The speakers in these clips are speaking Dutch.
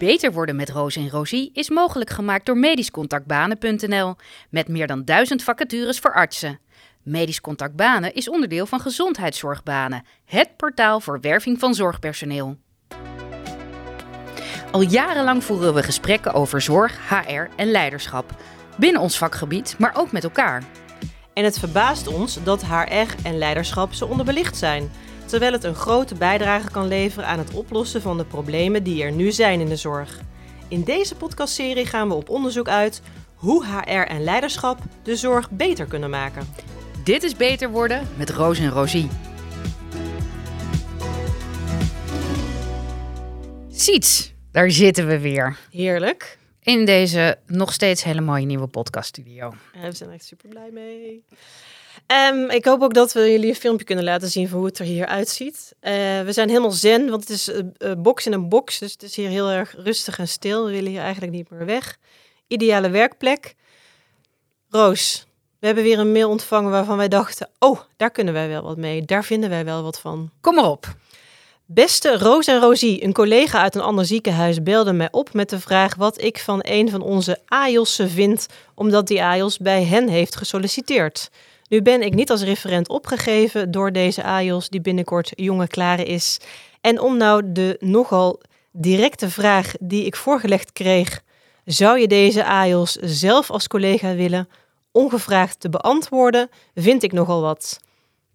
Beter worden met Roos en Rosie is mogelijk gemaakt door medischcontactbanen.nl met meer dan duizend vacatures voor artsen. Medisch Contact Banen is onderdeel van Gezondheidszorgbanen, het portaal voor werving van zorgpersoneel. Al jarenlang voeren we gesprekken over zorg, HR en leiderschap. Binnen ons vakgebied, maar ook met elkaar. En het verbaast ons dat HR en leiderschap zo onderbelicht zijn, terwijl het een grote bijdrage kan leveren aan het oplossen van de problemen die er nu zijn in de zorg. In deze podcastserie gaan we op onderzoek uit hoe HR en leiderschap de zorg beter kunnen maken. Dit is Beter Worden met Roos en Rosie. Siets, daar zitten we weer. Heerlijk. In deze nog steeds hele mooie nieuwe podcaststudio. We zijn echt super blij mee. Um, ik hoop ook dat we jullie een filmpje kunnen laten zien van hoe het er hier uitziet. Uh, we zijn helemaal zen, want het is een uh, box in een box. Dus het is hier heel erg rustig en stil. We willen hier eigenlijk niet meer weg. Ideale werkplek. Roos, we hebben weer een mail ontvangen waarvan wij dachten: oh, daar kunnen wij wel wat mee. Daar vinden wij wel wat van. Kom maar op. Beste Roos en Rosie, een collega uit een ander ziekenhuis belde mij op met de vraag wat ik van een van onze AIOS'en vind, omdat die AIOS bij hen heeft gesolliciteerd. Nu ben ik niet als referent opgegeven door deze AIOS die binnenkort jonge klare is. En om nou de nogal directe vraag die ik voorgelegd kreeg, zou je deze AIOS zelf als collega willen, ongevraagd te beantwoorden, vind ik nogal wat.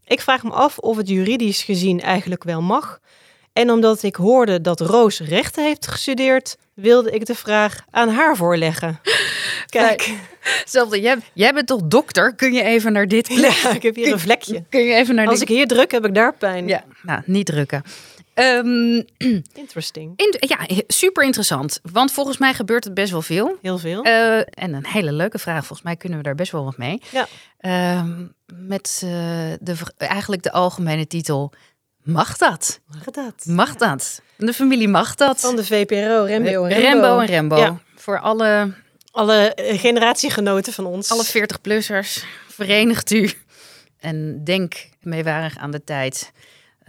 Ik vraag me af of het juridisch gezien eigenlijk wel mag. En omdat ik hoorde dat Roos rechten heeft gestudeerd, wilde ik de vraag aan haar voorleggen. Kijk. Zelfde, jij, jij bent toch dokter? Kun je even naar dit plek? Ja, ik heb hier een vlekje. Kun je even naar Als ik hier druk, heb ik daar pijn. Ja, nou, niet drukken. Um, Interesting. In, ja, super interessant. Want volgens mij gebeurt het best wel veel. Heel veel. Uh, en een hele leuke vraag. Volgens mij kunnen we daar best wel wat mee. Ja. Um, met uh, de, eigenlijk de algemene titel Mag dat? Mag dat? Mag dat? De familie mag dat. Van de VPRO, Rembo en Rembo. Rembo en Rembo. Ja. Voor alle... Alle generatiegenoten van ons. Alle 40-plussers. Verenigt u. En denk meewarig aan de tijd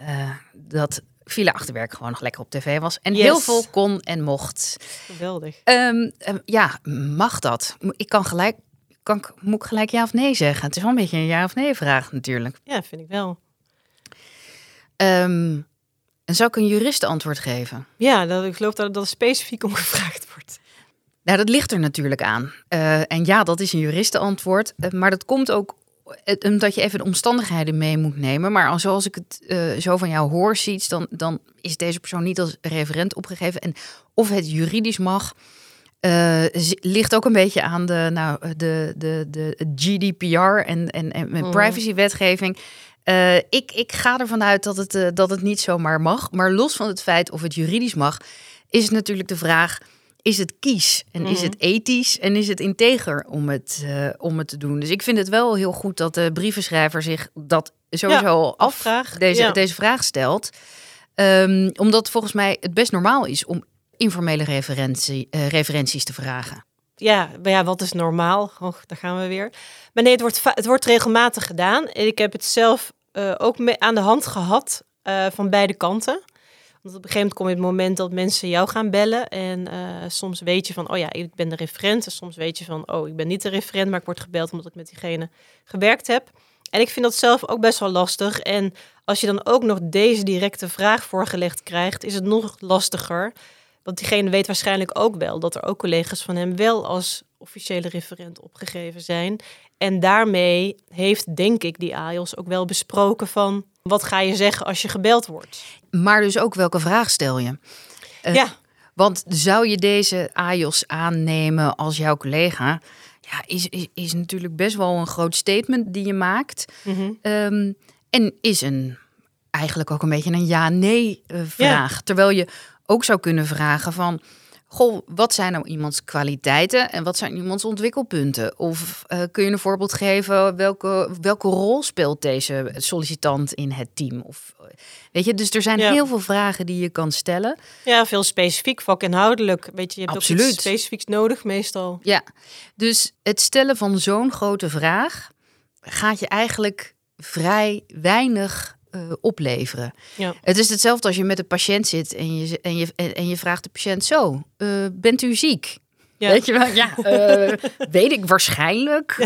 uh, dat file achterwerk gewoon nog lekker op tv was. En Yes. heel veel kon en mocht. Geweldig. Ehm, ehm, ja, mag dat? Ik kan gelijk... Kan, moet ik gelijk ja of nee zeggen? Het is wel een beetje een ja of nee vraag natuurlijk. Ja, vind ik wel. Ehm, en zou ik een jurist antwoord geven? Ja, dat, ik geloof dat dat specifiek om gevraagd wordt. Nou, dat ligt er natuurlijk aan. Eh, en ja, dat is een juristenantwoord. Eh, maar dat komt ook eh, omdat je even de omstandigheden mee moet nemen. Maar al zoals ik het zo van jou hoor, ziet, dan, dan is deze persoon niet als referent opgegeven. En of het juridisch mag, ligt ook een beetje aan de, nou, de, de, de GDPR en, en, en Mhm. privacywetgeving. Eh, ik, ik ga ervan uit dat het, eh, dat het niet zomaar mag. Maar los van het feit of het juridisch mag, is het natuurlijk de vraag: is het kies en is Mhm. het ethisch en is het integer om het, eh, om het te doen? Dus ik vind het wel heel goed dat de brievenschrijver zich dat sowieso al af afvraag, deze, ja. deze vraag stelt. Ehm, omdat volgens mij het best normaal is om informele referentie, referenties te vragen. Ja, maar ja, wat is normaal? Och, daar gaan we weer. Maar nee, het wordt, het wordt regelmatig gedaan. Ik heb het zelf eh, ook mee aan de hand gehad eh, van beide kanten. Want op een gegeven moment kom je het moment dat mensen jou gaan bellen. En eh, soms weet je van, oh ja, ik ben de referent. En soms weet je van, oh, ik ben niet de referent, maar ik word gebeld omdat ik met diegene gewerkt heb. En ik vind dat zelf ook best wel lastig. En als je dan ook nog deze directe vraag voorgelegd krijgt, is het nog lastiger. Want diegene weet waarschijnlijk ook wel dat er ook collega's van hem wel als officiële referent opgegeven zijn. En daarmee heeft, denk ik, die AIOS ook wel besproken van wat ga je zeggen als je gebeld wordt. Maar dus ook welke vraag stel je? Eh, ja, Want zou je deze AJOS aannemen als jouw collega? Ja, is, is, is natuurlijk best wel een groot statement die je maakt. Ehm, en is een eigenlijk ook een beetje een ja-nee eh, vraag. Terwijl je ook zou kunnen vragen van... Goh, wat zijn nou iemands kwaliteiten en wat zijn iemands ontwikkelpunten? Of eh, kun je een voorbeeld geven welke, welke rol speelt deze sollicitant in het team? Of, eh, weet je, dus er zijn Ja. heel veel vragen die je kan stellen. ja, veel specifiek, vakinhoudelijk. Weet je, je hebt ook Absoluut. iets specifieks nodig meestal. Ja, dus het stellen van zo'n grote vraag gaat je eigenlijk vrij weinig eh, opleveren. Ja. Het is hetzelfde als je met een patiënt zit en je, en je, en, je vraagt de patiënt zo, eh, bent u ziek? Ja. Weet je wel? Ja, eh, weet ik waarschijnlijk.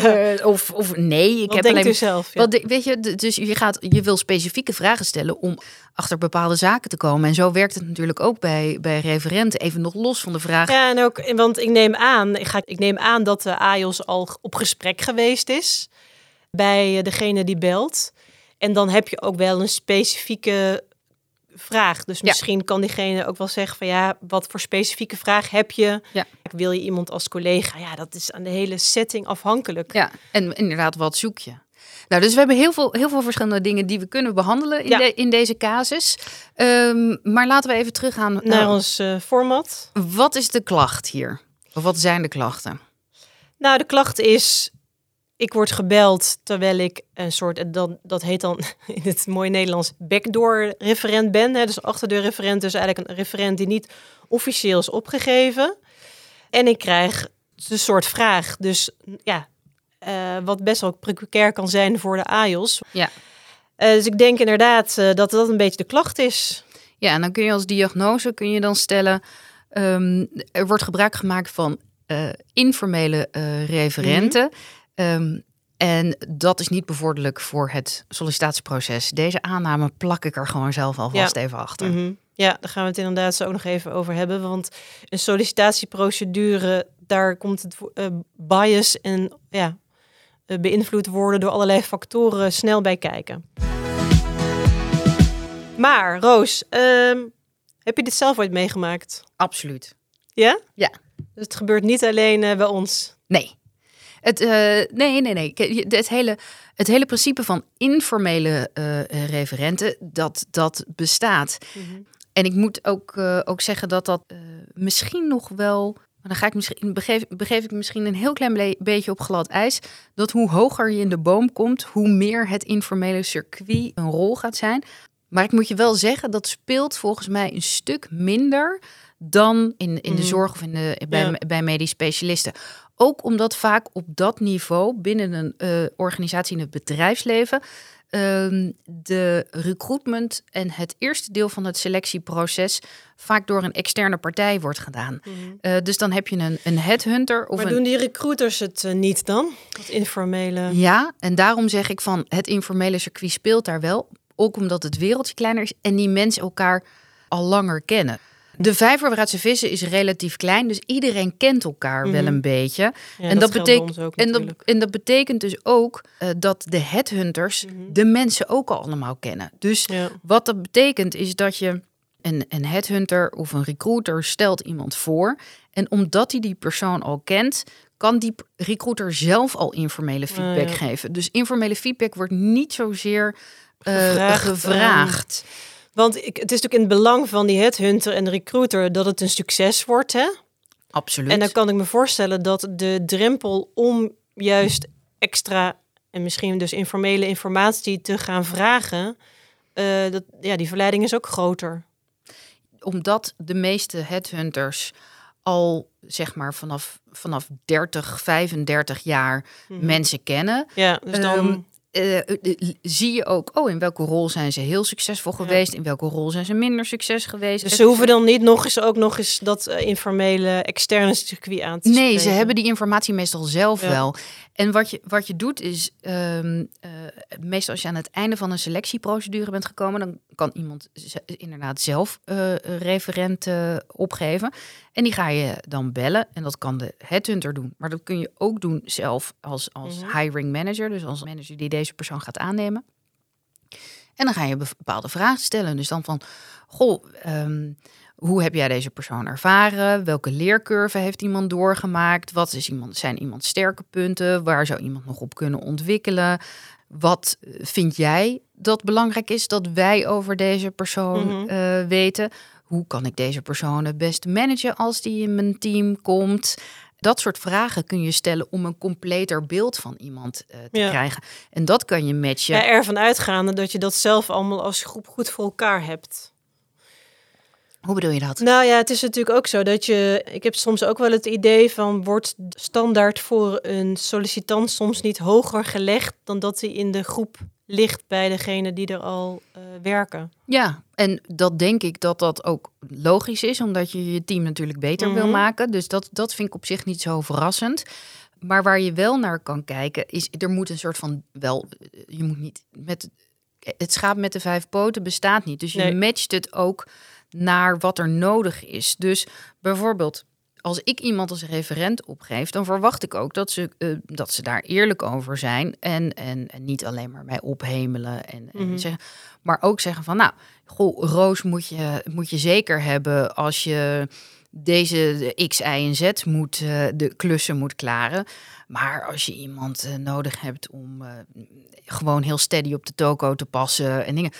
Of, of nee, ik Wat heb alleen u zelf? Ja. wat weet je, dus je, gaat, je wil specifieke vragen stellen om achter bepaalde zaken te komen. En zo werkt het natuurlijk ook bij, bij referenten. Even nog los van de vraag. Ja, en ook, want ik neem aan, ik, ga, ik neem aan dat de AIOS al op gesprek geweest is bij degene die belt. En dan heb je ook wel een specifieke vraag. Dus Ja. misschien kan diegene ook wel zeggen van ja, wat voor specifieke vraag heb je? Ja. Wil je iemand als collega? Ja, dat is aan de hele setting afhankelijk. Ja, en inderdaad, wat zoek je? Nou, dus we hebben heel veel, heel veel verschillende dingen die we kunnen behandelen in, Ja. de- in deze casus. Ehm, maar laten we even teruggaan naar Naar ons eh, format. wat is de klacht hier? Of wat zijn de klachten? Nou, de klacht is, ik word gebeld terwijl ik een soort, dan, dat heet dan in het mooie Nederlands, backdoor referent ben. Hè? Dus achterdeur referent, dus eigenlijk een referent die niet officieel is opgegeven. En ik krijg een soort vraag. Dus ja, eh, wat best wel precair kan zijn voor de AIOS. Ja. Eh, dus ik denk inderdaad eh, dat dat een beetje de klacht is. Ja, en dan kun je als diagnose kun je dan stellen, ehm, er wordt gebruik gemaakt van informele referenten. Ehm, en dat is niet bevorderlijk voor het sollicitatieproces. Deze aanname plak ik er gewoon zelf alvast even achter. Mhm. Ja, daar gaan we het inderdaad zo ook nog even over hebben. Want een sollicitatieprocedure, daar komt het eh, bias en ja, eh, beïnvloed worden door allerlei factoren snel bij kijken. Maar Roos, ehm, heb je dit zelf ooit meegemaakt? Absoluut. Ja? Ja. Dus het gebeurt niet alleen eh, bij ons. Nee. Het, eh, nee, nee, nee. Het hele, het hele principe van informele eh, referenten, dat, dat bestaat. En ik moet ook, eh, ook zeggen dat dat misschien nog wel. Maar dan ga ik misschien, begeef, begeef ik misschien een heel klein beetje op glad ijs. Dat hoe hoger je in de boom komt, hoe meer het informele circuit een rol gaat zijn. Maar ik moet je wel zeggen, dat speelt volgens mij een stuk minder dan in, in de Mhm. zorg of in de, bij, Ja. bij medisch specialisten. Ook omdat vaak op dat niveau binnen een eh, organisatie in het bedrijfsleven ehm, de recruitment en het eerste deel van het selectieproces vaak door een externe partij wordt gedaan. Eh, dus dan heb je een, een headhunter of maar een. doen die recruiters het eh, niet dan? Dat informele. Ja, en daarom zeg ik van het informele circuit speelt daar wel. Ook omdat het wereldje kleiner is en die mensen elkaar al langer kennen. De vijver waaruit ze vissen is relatief klein, dus iedereen kent elkaar wel Mhm. een beetje. Ja, en, dat betekent, en, dat, en dat betekent dus ook eh, dat de headhunters Mhm. de mensen ook al allemaal kennen. Dus Ja. wat dat betekent is dat je een, een headhunter of een recruiter stelt iemand voor. En omdat hij die persoon al kent, kan die recruiter zelf al informele feedback ja. geven. Dus informele feedback wordt niet zozeer eh, Gevraagd, gevraagd. Want ik, het is natuurlijk in het belang van die headhunter en de recruiter dat het een succes wordt. Hè? Absoluut. En dan kan ik me voorstellen dat de drempel om juist extra en misschien dus informele informatie te gaan vragen, eh, dat, ja, die verleiding is ook groter. Omdat de meeste headhunters al zeg maar vanaf, vanaf 30, 35 jaar Mhm. mensen kennen. Ja, dus dan. Ehm, eh, eh, zie je ook, oh, in welke rol zijn ze heel succesvol geweest, in welke rol zijn ze minder succes geweest. dus ze hoeven dan niet nog eens ook nog eens dat eh, informele externe circuit aan te Nee, ze hebben die informatie meestal zelf Ja. wel. En wat je, wat je doet is, ehm, eh, meestal als je aan het einde van een selectieprocedure bent gekomen, dan kan iemand inderdaad zelf eh, een referent eh, opgeven. En die ga je dan bellen. En dat kan de headhunter doen. Maar dat kun je ook doen zelf als, als Mhm. hiring manager. Dus als manager die deze persoon gaat aannemen. En dan ga je bepaalde vragen stellen. Dus dan van, goh, ehm, hoe heb jij deze persoon ervaren? Welke leercurve heeft iemand doorgemaakt? Wat is iemand, zijn iemands sterke punten? Waar zou iemand nog op kunnen ontwikkelen? Wat eh, vind jij dat belangrijk is dat wij over deze persoon Mhm. eh, weten? Hoe kan ik deze persoon het beste managen als die in mijn team komt? Dat soort vragen kun je stellen om een completer beeld van iemand eh, te Ja. krijgen. En dat kan je matchen. Ja, ervan uitgaande dat je dat zelf allemaal als groep goed voor elkaar hebt. Hoe bedoel je dat? Nou ja, het is natuurlijk ook zo dat je. Ik heb soms ook wel het idee van. Wordt standaard voor een sollicitant soms niet hoger gelegd. dan dat hij in de groep ligt bij degene die er al uh, werken. Ja, en dat denk ik dat dat ook logisch is, omdat je je team natuurlijk beter wil Mhm. maken. Dus dat, dat vind ik op zich niet zo verrassend. Maar waar je wel naar kan kijken, is er moet een soort van wel, je moet niet met het schaap met de vijf poten bestaat niet. Dus je Nee. matcht het ook naar wat er nodig is. Dus bijvoorbeeld, als ik iemand als referent opgeef, dan verwacht ik ook dat ze, eh, dat ze daar eerlijk over zijn. En, en, en niet alleen maar mij ophemelen. En, en Mhm. zeggen, maar ook zeggen van, nou, goh, Roos moet je, moet je zeker hebben als je deze de X, Y en Z moet, eh, de klussen moet klaren. Maar als je iemand eh, nodig hebt om gewoon heel steady op de toko te passen en dingen,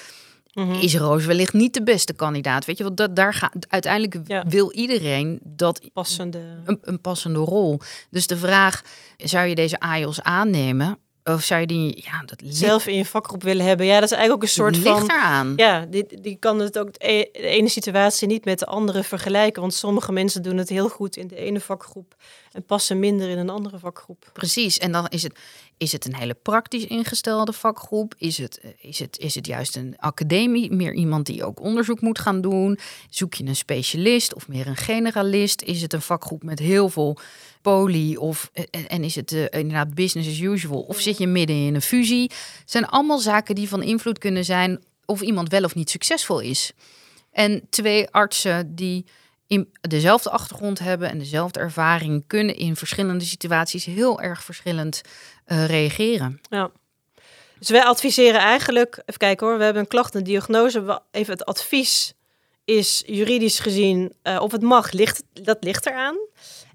Mhm. is Roos wellicht niet de beste kandidaat. Weet je, want dat, daar gaat uiteindelijk Ja. wil iedereen dat passende. een, een passende rol. Dus de vraag: zou je deze AIOS aannemen? Of zou je die, ja, dat zelf in je vakgroep willen hebben. Ja, dat is eigenlijk ook een soort ligt van. eraan. Ja, die, die kan het ook de e- de ene situatie niet met de andere vergelijken. Want sommige mensen doen het heel goed in de ene vakgroep en passen minder in een andere vakgroep. Precies. En dan is het, is het een hele praktisch ingestelde vakgroep? Is het, is, het, is het juist een academie? Meer iemand die ook onderzoek moet gaan doen? Zoek je een specialist of meer een generalist? Is het een vakgroep met heel veel poly? Of, eh, en, en is het eh, inderdaad business as usual? Of zit je midden in een fusie? Zijn allemaal zaken die van invloed kunnen zijn of iemand wel of niet succesvol is. En twee artsen die in dezelfde achtergrond hebben en dezelfde ervaring kunnen in verschillende situaties heel erg verschillend eh, reageren. Ja. Dus wij adviseren eigenlijk, even kijken hoor, we hebben een klacht en diagnose. Even het advies is juridisch gezien eh, of het mag, ligt, dat ligt eraan.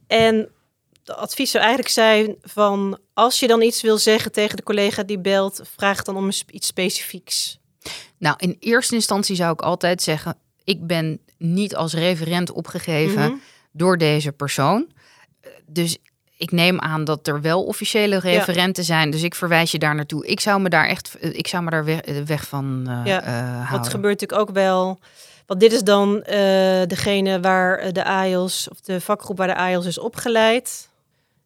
En de advies zou eigenlijk zijn van als je dan iets wil zeggen tegen de collega die belt, vraag dan om iets specifieks. Nou, in eerste instantie zou ik altijd zeggen: ik ben niet als referent opgegeven Mhm. door deze persoon. Dus ik neem aan dat er wel officiële referenten zijn. Dus ik verwijs je daar naartoe. Ik zou me daar echt, ik zou me daar weg, weg van eh Ja, Dat houden. gebeurt natuurlijk ook wel. Want dit is dan eh, degene waar de AIOS of de vakgroep waar de AIOS is opgeleid.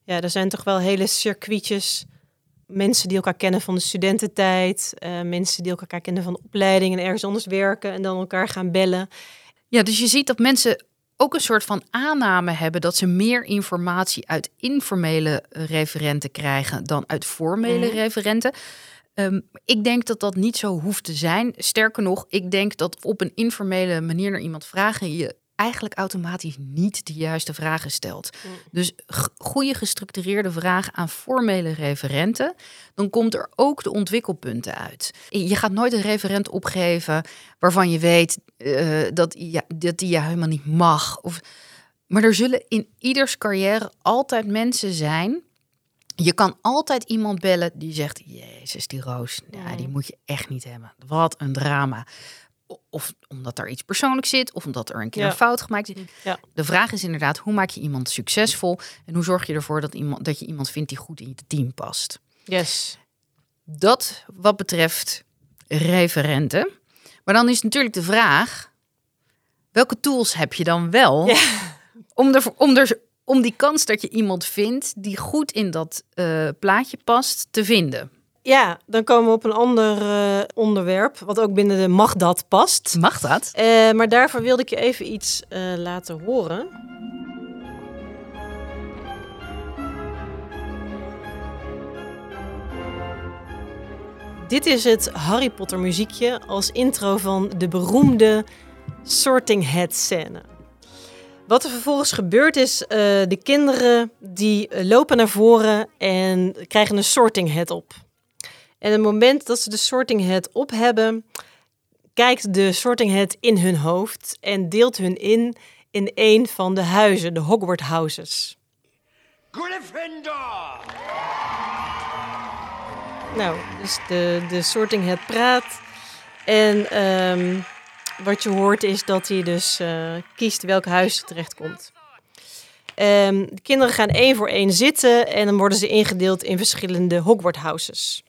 Ja, er zijn toch wel hele circuitjes. Mensen die elkaar kennen van de studententijd. eh, mensen die elkaar kennen van de opleiding en ergens anders werken. En dan elkaar gaan bellen. Ja, dus je ziet dat mensen ook een soort van aanname hebben dat ze meer informatie uit informele referenten krijgen dan uit formele Mhm. referenten. Ehm, ik denk dat dat niet zo hoeft te zijn. Sterker nog, ik denk dat op een informele manier naar iemand vragen je eigenlijk automatisch niet de juiste vragen stelt. Mm. Dus goede gestructureerde vragen aan formele referenten, dan komt er ook de ontwikkelpunten uit. Je gaat nooit een referent opgeven waarvan je weet eh, dat, ja, dat die je helemaal niet mag. Of, maar er zullen in ieders carrière altijd mensen zijn. Je kan altijd iemand bellen die zegt: Jezus, die Roos, ja, die moet je echt niet hebben. Wat een drama. Of omdat er iets persoonlijks zit, of omdat er een keer Ja. een fout gemaakt is. Ja. De vraag is inderdaad: hoe maak je iemand succesvol? En hoe zorg je ervoor dat, iemand, dat je iemand vindt die goed in je team past? Yes. Dat wat betreft referenten. Maar dan is natuurlijk de vraag: welke tools heb je dan wel Ja. om, er, om, er, om die kans dat je iemand vindt die goed in dat eh, plaatje past te vinden? Ja, dan komen we op een ander eh, onderwerp. Wat ook binnen de mag dat past. Mag dat? Eh, maar daarvoor wilde ik je even iets eh, laten horen. Dit is het Harry Potter muziekje als intro van de beroemde Sorting Hat scène. Wat er vervolgens gebeurt is, de kinderen die lopen naar voren en krijgen een sorting hat op. En het moment dat ze de sorting hat op hebben, kijkt de sorting hat in hun hoofd en deelt hun in in een van de huizen, de Hogwarts houses. Gryffindor! Nou, dus de, de sorting hat praat. En ehm, wat je hoort is dat hij dus eh, kiest welk huis er terecht komt. Ehm, de kinderen gaan één voor één zitten en dan worden ze ingedeeld in verschillende Hogwarts houses.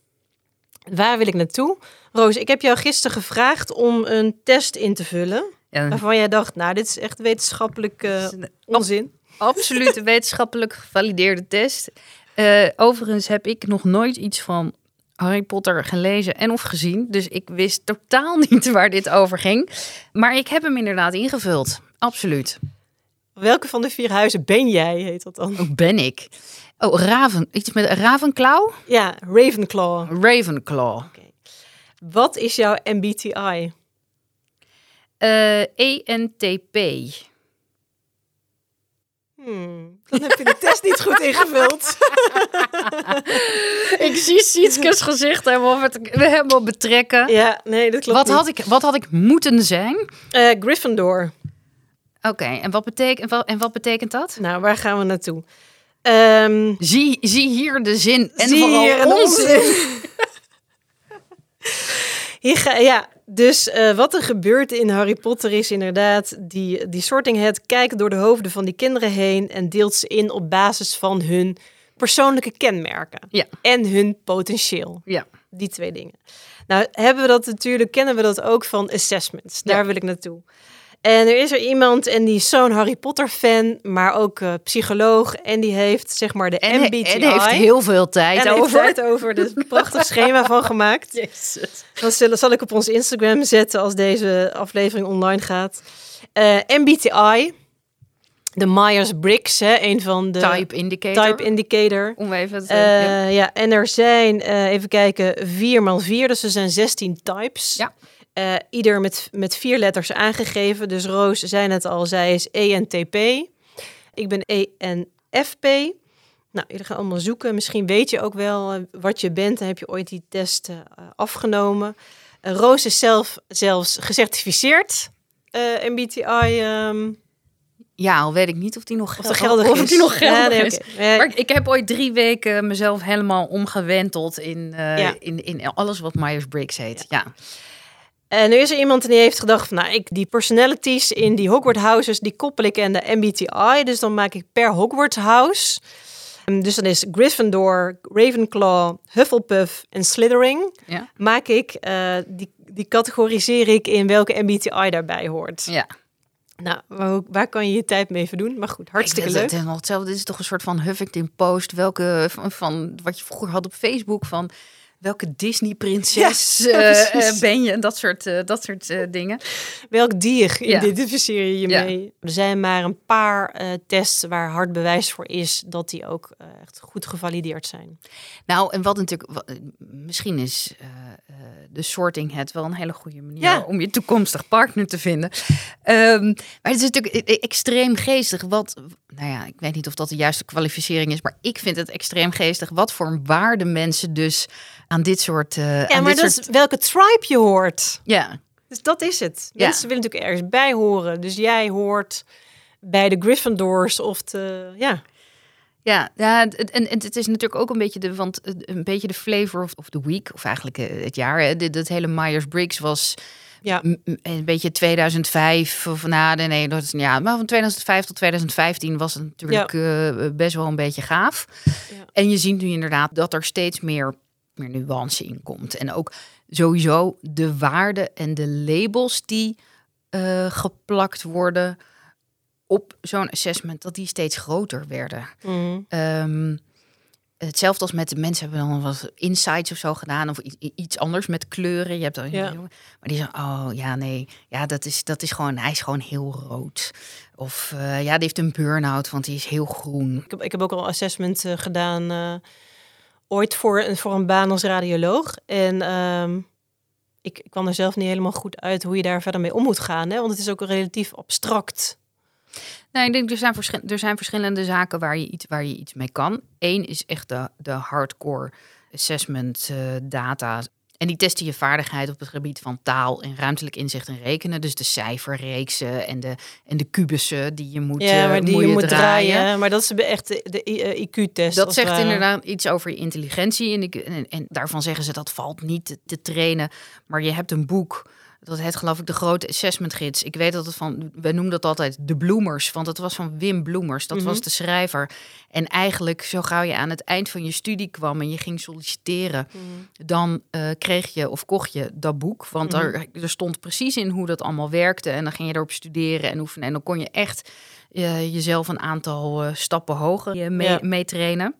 Waar wil ik naartoe? Roos, ik heb jou gisteren gevraagd om een test in te vullen. Ja, waarvan jij dacht, nou, dit is echt wetenschappelijk eh, het is een onzin. absolute wetenschappelijk gevalideerde test. Eh, overigens heb ik nog nooit iets van Harry Potter gelezen en of gezien. Dus ik wist totaal niet waar dit over ging. Maar ik heb hem inderdaad ingevuld. Absoluut. Welke van de vier huizen ben jij, heet dat dan? Ook ben ik. Oh, Raven. Iets met Ravenklauw? Ja, Ravenclaw. Ravenclaw. Wat is jouw MBTI? Eh, ENTP. Hmm, dan heb je de test niet goed ingevuld. ik zie Sietskes gezicht helemaal, helemaal betrekken. Ja, nee, dat klopt Wat niet. had, ik, wat had ik moeten zijn? Eh, Gryffindor. Oké, en, wat betekent, en, wat, en wat betekent dat? Nou, waar gaan we naartoe? Ehm, Zie, zie hier de zin en zie vooral hier onzin. ga, ja, dus eh, wat er gebeurt in Harry Potter is inderdaad... Die, die sorting hat kijkt door de hoofden van die kinderen heen... en deelt ze in op basis van hun persoonlijke kenmerken. Ja. En hun potentieel. Ja. Die twee dingen. Nou, hebben we dat natuurlijk, kennen we dat ook van assessments. Daar Ja. wil ik naartoe. En er is er iemand en die is zo'n Harry Potter fan, maar ook eh, psycholoog. En die heeft zeg maar de En, MBTI. en heeft heel veel tijd En heeft over. tijd over. Er een prachtig schema van gemaakt. Jezus. Dat zal, zal ik op ons Instagram zetten als deze aflevering online gaat. Eh, MBTI, de Myers-Briggs, hè, een van de Type indicator. type indicator. Om even te... Eh, ja. ja. en er zijn, even kijken, 4 x 4, dus er zijn 16 types. Ja. Eh, ieder met, met vier letters aangegeven. Dus Roos zei net al, zij is ENTP. Ik ben ENFP. Nou, jullie gaan allemaal zoeken. Misschien weet je ook wel eh, wat je bent. Dan heb je ooit die test eh, afgenomen. Roos is zelf zelfs gecertificeerd. MBTI. ehm ja, al weet ik niet of die nog of geldig of is. die nog geldig Ja, nee, is. oké. Ja, Maar ik- heb ooit drie weken mezelf helemaal omgewenteld in, Ja. in, in alles wat Myers-Briggs heet. Ja. En nu is er iemand die heeft gedacht van, nou, ik, die personalities in die Hogwarts houses, die koppel ik aan de MBTI. Dus dan maak ik per Hogwarts house. En Dus dan is Gryffindor, Ravenclaw, Hufflepuff en Slytherin. Ja. Maak ik, eh, die, die categoriseer ik in welke MBTI daarbij hoort. ja. Nou, waar, waar kan je je tijd mee verdoen? Maar goed, hartstikke Ik- leuk. Het is nog hetzelfde. Dit is toch een soort van Huffington Post. Welke van, van wat je vroeger had op Facebook van welke Disney-prinses Ja, eh, eh, ben je? Dat soort, eh, dat soort eh, dingen. Welk dier Ja. identificeer je je Ja. mee? Er zijn maar een paar eh, tests waar hard bewijs voor is dat die ook echt goed gevalideerd zijn. Nou, en wat natuurlijk, misschien is eh, eh, de sorting het wel een hele goede manier Ja. om je toekomstig partner te vinden. Ehm, maar het is natuurlijk e- e- extreem geestig. Wat, nou ja, ik weet niet of dat de juiste kwalificering is, maar ik vind het extreem geestig. Wat voor waarde mensen dus aan dit soort. eh Ja, aan maar dit dat soort, is welke tribe je hoort. ja, Dus dat is het. Ja. Mensen willen natuurlijk ergens bij horen. Dus jij hoort bij de Gryffindors of de... Ja, Ja, ja het- en, en het is natuurlijk ook een beetje de, want het- een beetje de flavor of, of the week, of eigenlijk eh, het jaar. hè. Dit, dat hele Myers-Briggs was ja. een beetje 2005 of na nee, nee, dat is ja, maar van 2005 tot 2015 was het natuurlijk eh, best wel een beetje gaaf. Ja. En je ziet nu inderdaad dat er steeds meer, meer nuance in komt. En ook sowieso de waarden en de labels die eh, geplakt worden op zo'n assessment, dat die steeds groter werden. Mhm. Ehm, hetzelfde als met de mensen hebben dan wat insights of zo gedaan of iets anders met kleuren. Je hebt dan Ja. maar die zeggen oh ja nee ja dat is dat is gewoon hij is gewoon heel rood of eh, ja die heeft een burn-out want die is heel groen. Ik, heb, ik heb ook al assessment eh, gedaan ooit voor, een- voor een baan als radioloog. En ehm, ik, ik kwam er zelf niet helemaal goed uit hoe je daar verder mee om moet gaan. Hè? Want het is ook relatief abstract. Nou, ik denk er zijn, er zijn verschillende zaken waar je iets, waar je iets mee kan. Eén is echt de, de hardcore assessment eh, data. En die testen je vaardigheid op het gebied van taal en ruimtelijk inzicht en rekenen. Dus de cijferreeksen en de, en de kubussen die je moet, ja, eh, maar die moet je je moet draaien. draaien. Maar dat is echt de, de eh, IQ-test. Dat zegt inderdaad iets over je intelligentie. En, ik, en, en daarvan zeggen ze dat valt niet te, te trainen. Maar je hebt een boek Dat heet geloof ik de grote assessment gids. Ik weet dat het van, we noemen dat altijd de bloemers, want het was van Wim Bloemers. Dat was Mhm. de schrijver. En eigenlijk, zo gauw je aan het eind van je studie kwam en je ging solliciteren, dan eh, kreeg je of kocht je dat boek. Want Mhm. er, er stond precies in hoe dat allemaal werkte. En dan ging je erop studeren en oefenen. En dan kon je echt eh, jezelf een aantal eh, stappen hoger mee, Ja. mee trainen.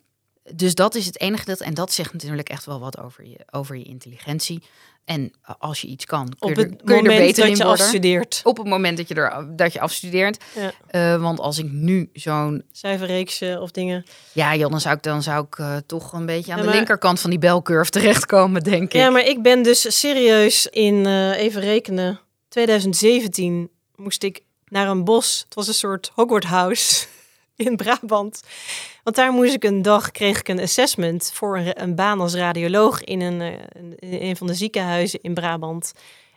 Dus dat is het enige dat. En dat zegt natuurlijk echt wel wat over je, over je intelligentie. En als je iets kan, kun je, er, kun je er beter dat in je worden. afstudeert. Op het moment dat je, er, dat je afstudeert. Ja. Eh, want als ik nu zo'n Cijferreeksen of dingen. ja, joh, dan zou ik, dan zou ik eh, toch een beetje aan Ja, de maar- linkerkant van die belcurve terechtkomen, denk ik. Ja, maar ik ben dus serieus in, eh, even rekenen, 2017 moest ik naar een bos. Het was een soort Hogwarts House in Brabant. Want daar moest ik een dag, kreeg ik een assessment voor een, baan als radioloog in een, eh, een, van de ziekenhuizen in Brabant.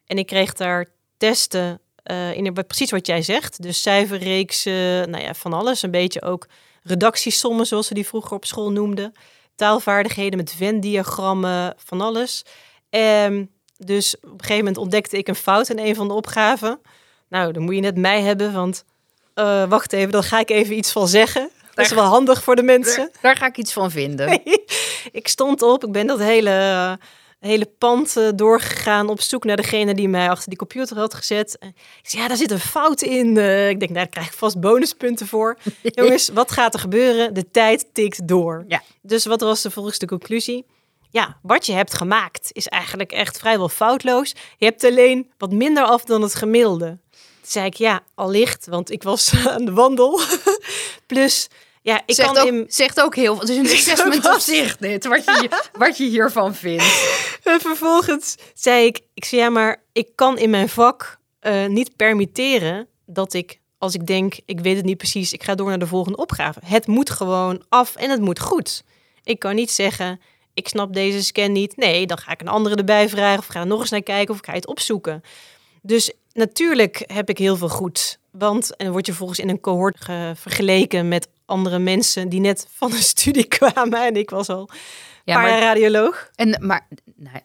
En ik kreeg daar testen eh, in precies wat jij zegt. Dus cijferreeksen, nou ja, van alles. Een beetje ook redactiesommen, zoals ze die vroeger op school noemden. Taalvaardigheden met Venn-diagrammen, van alles. Ehm, dus op een gegeven moment ontdekte ik een fout in een van de opgaven. Nou, dan moet je net mij hebben, want eh, wacht even, dan ga ik even iets van zeggen. Dat is wel handig voor de mensen. Daar, daar ga ik iets van vinden. ik stond op, ik ben dat hele, hele pand eh, doorgegaan op zoek naar degene die mij achter die computer had gezet. En ik zei, ja, daar zit een fout in. Eh, ik denk, nou, daar krijg ik vast bonuspunten voor. Jongens, wat gaat er gebeuren? De tijd tikt door. Ja. Dus wat was de volgens de conclusie? Ja, wat je hebt gemaakt is eigenlijk echt vrijwel foutloos. Je hebt alleen wat minder af dan het gemiddelde. Zei ik, ja, allicht, want ik was aan de wandel. Plus, ja, ik zegt, kan ook, in... zegt ook heel veel. Het is een assessment op zich, dit, wat je, wat je hiervan vindt. En vervolgens zei ik, ik zei ja, maar ik kan in mijn vak eh, niet permitteren dat ik, als ik denk, ik weet het niet precies, ik ga door naar de volgende opgave. Het moet gewoon af en het moet goed. Ik kan niet zeggen, ik snap deze scan niet. Nee, dan ga ik een andere erbij vragen of ga er nog eens naar kijken of ik ga het opzoeken. Dus natuurlijk heb ik heel veel goed. Want en word je volgens in een cohort ge- vergeleken met andere mensen die net van een studie kwamen. En ik was al Ja, maar, radioloog. en, maar nou, ja,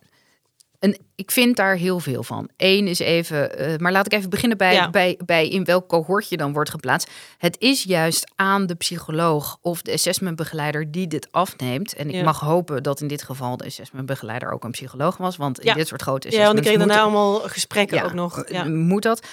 en ik vind daar heel veel van. Eén is even, eh, maar laat ik even beginnen bij, Ja. bij, bij in welk cohort je dan wordt geplaatst. Het is juist aan de psycholoog of de assessmentbegeleider die dit afneemt. En ik Ja. mag hopen dat in dit geval de assessmentbegeleider ook een psycholoog was. Want in Ja. dit soort grote Ja, want ik assessments kreeg daarna allemaal gesprekken ook nog. eh, Ja. Moet dat?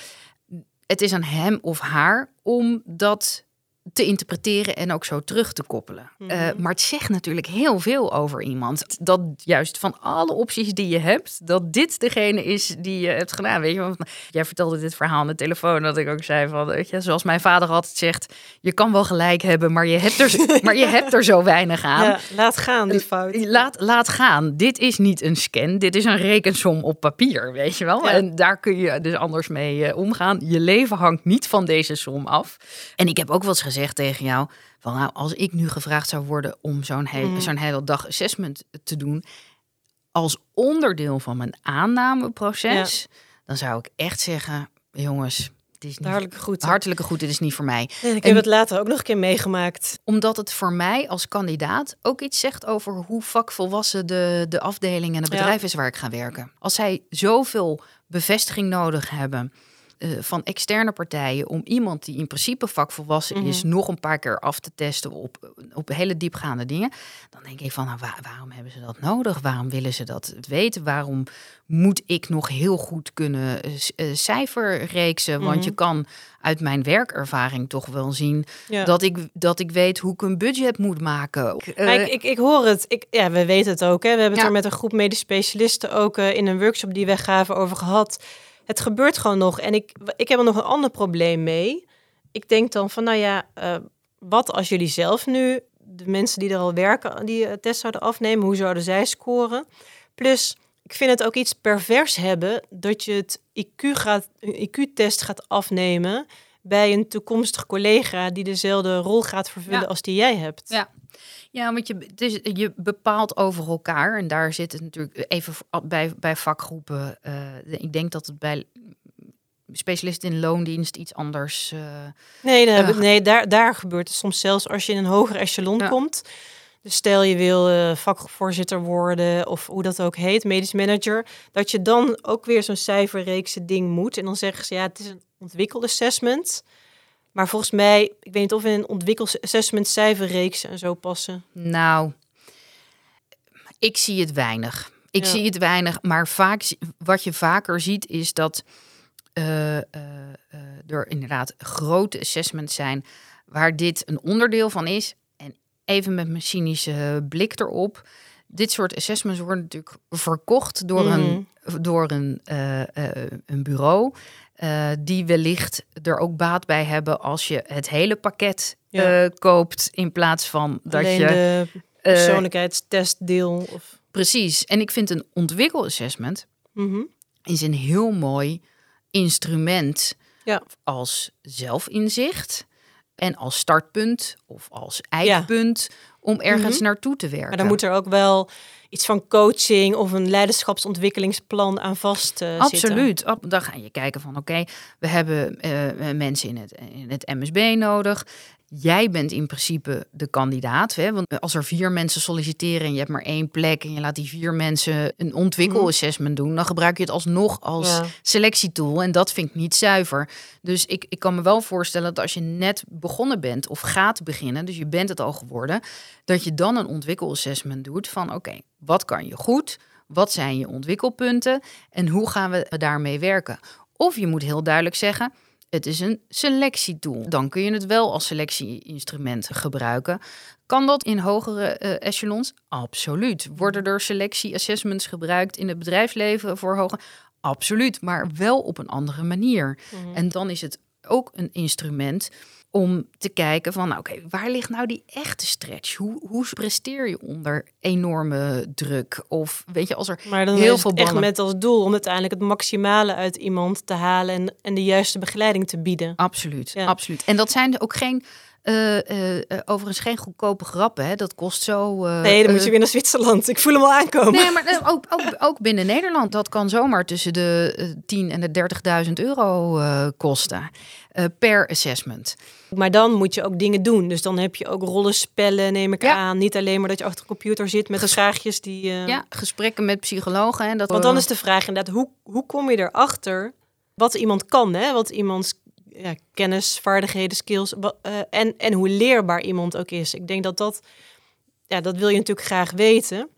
Het is aan hem of haar om dat te interpreteren en ook zo terug te koppelen. Mhm. Eh, maar het zegt natuurlijk heel veel over iemand. Dat juist van alle opties die je hebt, dat dit degene is die je hebt gedaan. Weet je, want jij vertelde dit verhaal aan de telefoon, dat ik ook zei van, weet je, zoals mijn vader altijd zegt, je kan wel gelijk hebben, maar je hebt er, maar je hebt er zo weinig aan. Ja, laat gaan die fout. Laat, laat gaan. Dit is niet een scan. Dit is een rekensom op papier, weet je wel. Ja. En daar kun je dus anders mee eh, omgaan. Je leven hangt niet van deze som af. En ik heb ook wel eens gezegd tegen jou... van nou, als ik nu gevraagd zou worden om zo'n Mhm. zo'n hele dag assessment te doen... als onderdeel van mijn aannameproces... dan zou ik echt zeggen, jongens... Het is niet, Hartelijke groeten. hartelijke goed, dit is niet voor mij. Ik En- heb het later ook nog een keer meegemaakt. Omdat het voor mij als kandidaat ook iets zegt over hoe vakvolwassen de, de afdeling en het Ja. bedrijf is waar ik ga werken. Als zij zoveel bevestiging nodig hebben eh, van externe partijen om iemand die in principe vakvolwassen is, Mhm. nog een paar keer af te testen op, op hele diepgaande dingen, dan denk ik van nou, waar- waarom hebben ze dat nodig? Waarom willen ze dat weten? Waarom moet ik nog heel goed kunnen eh, cijferreeksen? Want Mhm. je kan uit mijn werkervaring toch wel zien Ja. dat, ik, dat ik weet hoe ik een budget moet maken. Ik, ik, ik hoor het. Ik, ja, we weten het ook. Hè. We hebben het Ja. er met een groep medisch specialisten ook in een workshop die wij gaven over gehad. Het gebeurt gewoon nog. En ik, ik heb er nog een ander probleem mee. Ik denk dan van, nou ja, eh, wat als jullie zelf nu, de mensen die er al werken, die eh, test zouden afnemen, hoe zouden zij scoren? Plus, ik vind het ook iets pervers hebben dat je het IQ gaat, IQ-test gaat afnemen bij een toekomstig collega die dezelfde rol gaat vervullen Ja. als die jij hebt. Ja. Ja, want je, het is, je bepaalt over elkaar. En daar zit het natuurlijk even bij, bij vakgroepen. eh, ik denk dat het bij specialisten in loondienst iets anders. eh, Nee, daar, Ugh. nee daar, daar gebeurt het soms zelfs als je in een hoger echelon Ja. komt. Dus stel je wil eh, vakvoorzitter worden of hoe dat ook heet, medisch manager, dat je dan ook weer zo'n cijferreekse ding moet. En dan zeggen ze ja, het is een ontwikkelassessment. Maar volgens mij, ik weet niet of in een ontwikkelassessment cijferreeks en zo passen. Nou, ik zie het weinig. Ik Ja. zie het weinig, maar vaak, wat je vaker ziet is dat eh, er inderdaad grote assessments zijn waar dit een onderdeel van is. En even met mijn cynische blik erop. Dit soort assessments worden natuurlijk verkocht door een, door een, eh, eh, een bureau. eh, die wellicht er ook baat bij hebben als je het hele pakket Ja. koopt. In plaats van dat Alleen je. de persoonlijkheidstestdeel. Of, Precies. En ik vind een ontwikkelassessment Mhm. is een heel mooi instrument Ja. als zelfinzicht en als startpunt of als eikpunt om ergens Mhm. naartoe te werken. Maar dan moet er ook wel iets van coaching of een leiderschapsontwikkelingsplan aan vast eh, zitten. Absoluut. Ab- Dan ga je kijken van oké, we hebben eh, mensen in het, in het MSB nodig. Jij bent in principe de kandidaat. Hè? Want als er vier mensen solliciteren en je hebt maar één plek en je laat die vier mensen een ontwikkelassessment doen, dan gebruik je het alsnog als Ja. selectietool. En dat vind ik niet zuiver. Dus ik, ik kan me wel voorstellen dat als je net begonnen bent of gaat beginnen, dus je bent het al geworden, dat je dan een ontwikkelassessment doet van oké, wat kan je goed? Wat zijn je ontwikkelpunten en hoe gaan we daarmee werken? Of je moet heel duidelijk zeggen, het is een selectietool. Dan kun je het wel als selectieinstrument gebruiken. Kan dat in hogere eh, echelons? Absoluut. Worden er selectie-assessments gebruikt in het bedrijfsleven voor hoge? Absoluut, maar wel op een andere manier. Mhm. En dan is het ook een instrument om te kijken van, nou, oké, waar ligt nou die echte stretch? Hoe, hoe presteer je onder enorme druk? Of weet je, als er Maar dan Heel is veel echt met als doel om uiteindelijk het maximale uit iemand te halen en, en de juiste begeleiding te bieden. Absoluut, Ja. absoluut. En dat zijn ook geen, eh, eh, overigens geen goedkope grappen. Hè? Dat kost zo. Nee, dan moet je weer naar Zwitserland. Ik voel hem al aankomen. Nee, maar ook, ook, ook binnen Nederland, dat kan zomaar tussen de eh, 10 en de 30.000 euro kosten per assessment. Maar dan moet je ook dingen doen. Dus dan heb je ook rollenspellen, neem ik Ja. aan. Niet alleen maar dat je achter de computer zit met Ges- vraagjes die... Ja, gesprekken met psychologen. En dat, Want dan is de vraag inderdaad, hoe, hoe kom je erachter wat iemand kan? Hè? Wat iemands ja, kennis, vaardigheden, skills eh, en, en hoe leerbaar iemand ook is. Ik denk dat dat, ja, dat wil je natuurlijk graag weten.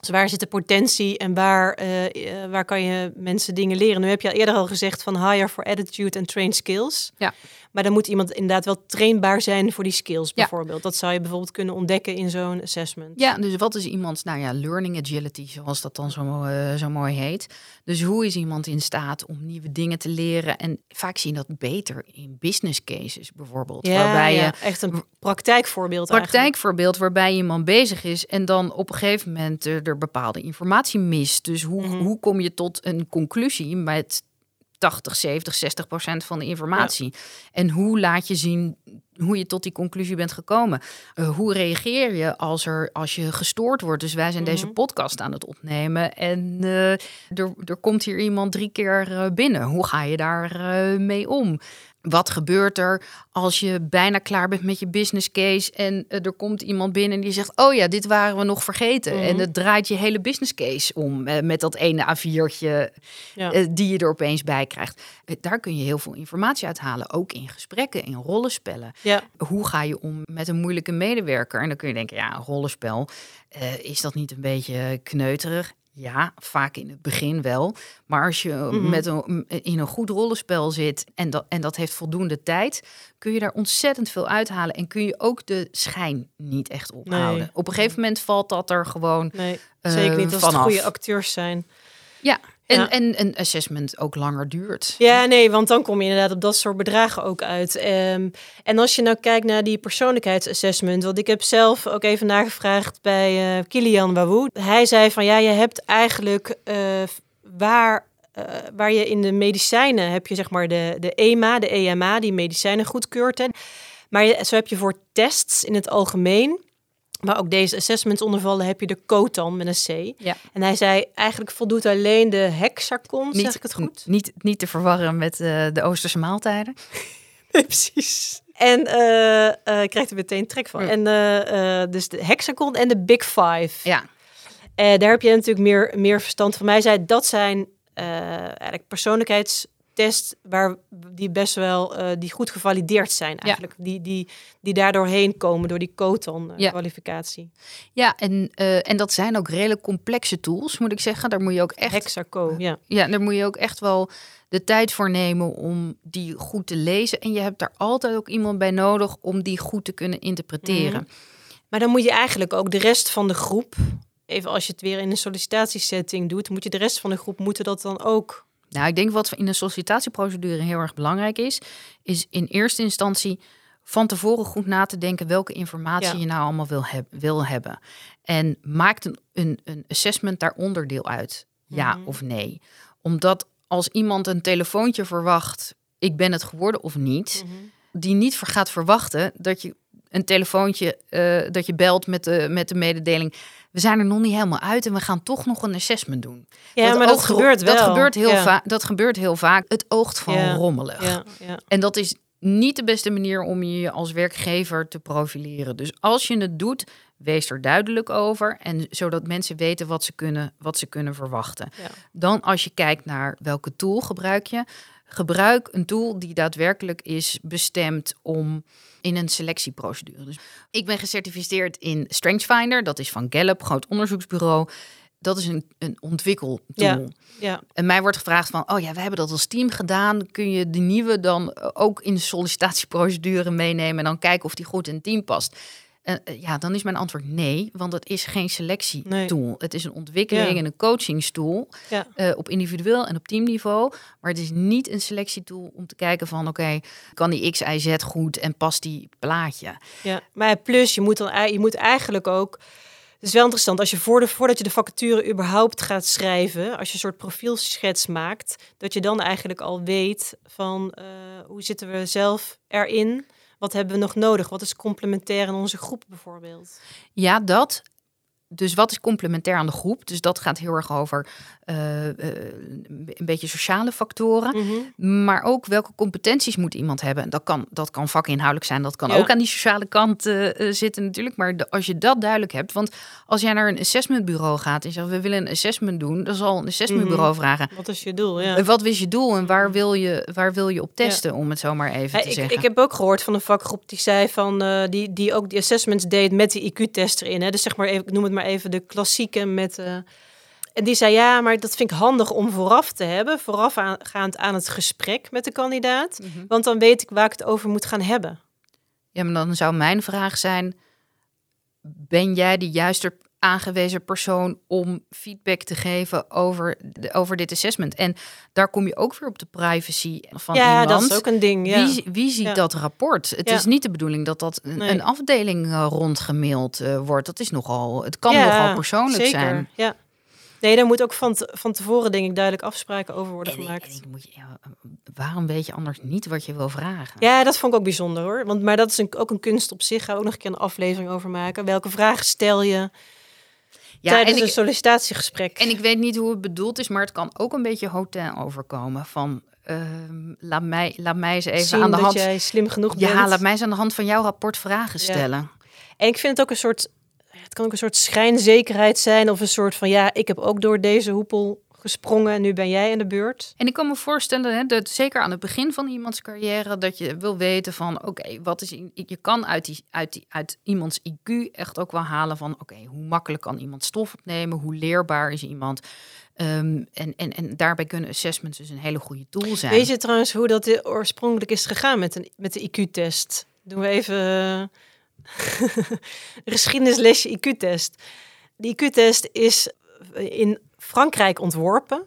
Dus waar zit de potentie en waar, eh, eh, waar kan je mensen dingen leren? Nu heb je al eerder al gezegd van hire for attitude and train skills. Ja. Maar dan moet iemand inderdaad wel trainbaar zijn voor die skills Ja. bijvoorbeeld. Dat zou je bijvoorbeeld kunnen ontdekken in zo'n assessment. Ja, dus wat is iemands, nou ja, learning agility, zoals dat dan zo, eh, zo mooi heet. Dus hoe is iemand in staat om nieuwe dingen te leren? En vaak zie je dat beter in business cases bijvoorbeeld. Ja, waarbij ja, je echt een praktijkvoorbeeld eigenlijk. praktijkvoorbeeld waarbij iemand bezig is en dan op een gegeven moment er bepaalde informatie mist. Dus hoe, Mhm. hoe kom je tot een conclusie met 80, 70, 60 procent van de informatie? En hoe laat je zien hoe je tot die conclusie bent gekomen? Eh, hoe reageer je als, er, als je gestoord wordt? Dus wij zijn deze Mhm. podcast aan het opnemen en eh, er, er komt hier iemand drie keer eh, binnen. Hoe ga je daar mee om? Wat gebeurt er als je bijna klaar bent met je business case en eh, er komt iemand binnen die zegt: Oh ja, dit waren we nog vergeten. Mhm. En het draait je hele business case om eh, met dat ene A4'tje Ja. eh, die je er opeens bij krijgt. Daar kun je heel veel informatie uithalen, ook in gesprekken, in rollenspellen. Ja. Hoe ga je om met een moeilijke medewerker? En dan kun je denken: Ja, een rollenspel, is dat niet een beetje kneuterig? Ja, vaak in het begin wel. Maar als je Mhm. met een, in een goed rollenspel zit en dat, en dat heeft voldoende tijd, kun je daar ontzettend veel uithalen. En kun je ook de schijn niet echt ophouden. Nee. Op een gegeven moment valt dat er gewoon. Nee, eh, zeker niet als het vanaf. goede acteurs zijn. Ja, en, Ja. en een assessment ook langer duurt. Ja, nee, want dan kom je inderdaad op dat soort bedragen ook uit. Ehm, en als je nou kijkt naar die persoonlijkheidsassessment, want ik heb zelf ook even nagevraagd bij eh, Kilian Wawoe. Hij zei van ja, je hebt eigenlijk eh, waar, eh, waar je in de medicijnen heb je zeg maar de, de EMA, de EMA, die medicijnen goedkeurt. Hè. Maar je, zo heb je voor tests in het algemeen, waar ook deze assessments onder vallen, heb je de COTAN met een C. Ja. En hij zei eigenlijk voldoet alleen de hexacon, zeg ik het goed? Niet, niet te verwarren met eh, de Oosterse maaltijden. Nee, precies. En eh eh, ik krijg er meteen trek van. En dus de hexagon en de big five. Ja, daar heb je natuurlijk meer, meer verstand van mij. Zei, dat zijn eigenlijk persoonlijkheidstests waar die best wel eh, die goed gevalideerd zijn eigenlijk. Die, die, die daardoor heen komen door die Coton eh, Ja. kwalificatie. ja en, eh, en dat zijn ook redelijk complexe tools, moet ik zeggen. Daar moet je ook echt Hexaco, ja. Ja, daar moet je ook echt wel de tijd voor nemen om die goed te lezen. En je hebt daar altijd ook iemand bij nodig om die goed te kunnen interpreteren. Maar dan moet je eigenlijk ook de rest van de groep, even als je het weer in een sollicitatiesetting doet, moet je de rest van de groep moeten dat dan ook. Nou, ik denk wat in een sollicitatieprocedure heel erg belangrijk is, is in eerste instantie van tevoren goed na te denken welke informatie Ja. je nou allemaal wil, heb, wil hebben. En maakt een, een, een assessment daar onderdeel uit? Ja Mhm. of nee? Omdat als iemand een telefoontje verwacht, ik ben het geworden of niet, die niet gaat verwachten dat je een telefoontje, eh, dat je belt met de, met de mededeling. We zijn er nog niet helemaal uit en we gaan toch nog een assessment doen. Ja, maar dat gebeurt wel. Dat gebeurt heel, ja. vaak. dat gebeurt heel vaak. Het oogt van Ja. rommelig. Ja, ja. En dat is niet de beste manier om je als werkgever te profileren. Dus als je het doet, wees er duidelijk over. En zodat mensen weten wat ze kunnen, wat ze kunnen verwachten. Dan als je kijkt naar welke tool gebruik je. Gebruik een tool die daadwerkelijk is bestemd om in een selectieprocedure. Dus ik ben gecertificeerd in StrengthsFinder. Dat is van Gallup, groot onderzoeksbureau. Dat is een, een ontwikkeltool. Ja. Ja. En mij wordt gevraagd van, oh ja, we hebben dat als team gedaan. Kun je de nieuwe dan ook in de sollicitatieprocedure meenemen en dan kijken of die goed in het team past? Eh, ja, dan is mijn antwoord nee, want het is geen selectietool. Het is een ontwikkeling Ja. en een coachingstool Ja. eh, op individueel en op teamniveau. Maar het is niet een selectietool om te kijken van, oké, kan die X, Y, Z goed en past die plaatje? Ja, maar plus je moet dan je moet eigenlijk ook. Het is wel interessant als je voor de, voordat je de vacature überhaupt gaat schrijven, als je een soort profielschets maakt, dat je dan eigenlijk al weet van eh, hoe zitten we zelf erin, wat hebben we nog nodig, wat is complementair in onze groep bijvoorbeeld. Ja, dat. Dus wat is complementair aan de groep? Dus dat gaat heel erg over eh, eh, een beetje sociale factoren. Maar ook welke competenties moet iemand hebben? Dat kan, dat kan vakinhoudelijk zijn, dat kan Ja. ook aan die sociale kant eh, zitten natuurlijk. Maar de- als je dat duidelijk hebt, want als jij naar een assessmentbureau gaat en zegt we willen een assessment doen, dan zal een assessmentbureau vragen. Wat is je doel? Ja. Wat is je doel en waar wil je, waar wil je op testen, om het zo maar even te ik, zeggen. ik heb ook gehoord van een vakgroep die zei van die, die ook die assessments deed met die IQ-test erin. Hè? Dus zeg maar even, ik noem het maar even de klassieke met. eh, en die zei ja, maar dat vind ik handig om vooraf te hebben, voorafgaand aan het gesprek met de kandidaat, Mhm. want dan weet ik waar ik het over moet gaan hebben. Ja, maar dan zou mijn vraag zijn: ben jij de juiste aangewezen persoon om feedback te geven over, de, over dit assessment? En daar kom je ook weer op de privacy van ja, iemand. dat is ook een ding. Ja. Wie, wie ziet Ja. dat rapport? Het Ja. is niet de bedoeling dat dat een, Nee. een afdeling eh, rondgemaild eh, wordt. Dat is nogal, het kan Ja, nogal persoonlijk zeker. zijn. Ja. Nee, daar moet ook van, te- van tevoren, denk ik, duidelijk afspraken over worden En, gemaakt. en moet je, ja, waarom weet je anders niet wat je wil vragen? Ja, dat vond ik ook bijzonder hoor. Want, maar dat is een, ook een kunst op zich. Ga ook nog een keer een aflevering over maken. Welke vragen stel je Ja, tijdens en een ik, sollicitatiegesprek? En ik weet niet hoe het bedoeld is, maar het kan ook een beetje hotel overkomen. Van ehm, laat, mij, laat mij eens even Zien aan de hand. jij slim genoeg Ja, bent. laat mij eens aan de hand van jouw rapport vragen Ja. stellen. En ik vind het ook een soort... Het kan ook een soort schijnzekerheid zijn. Of een soort van, ja, ik heb ook door deze hoepel gesprongen. En nu ben jij in de beurt. En ik kan me voorstellen, hè, dat zeker aan het begin van iemands carrière, dat je wil weten van, oké, wat is je kan uit, die, uit, die, uit iemands IQ echt ook wel halen van, oké, hoe makkelijk kan iemand stof opnemen, hoe leerbaar is iemand. Ehm, en, en, en daarbij kunnen assessments dus een hele goede tool zijn. Weet je trouwens hoe dat oorspronkelijk is gegaan met, een, met de IQ-test? Doen we even eh, geschiedenislesje IQ-test. De IQ-test is in Frankrijk ontworpen.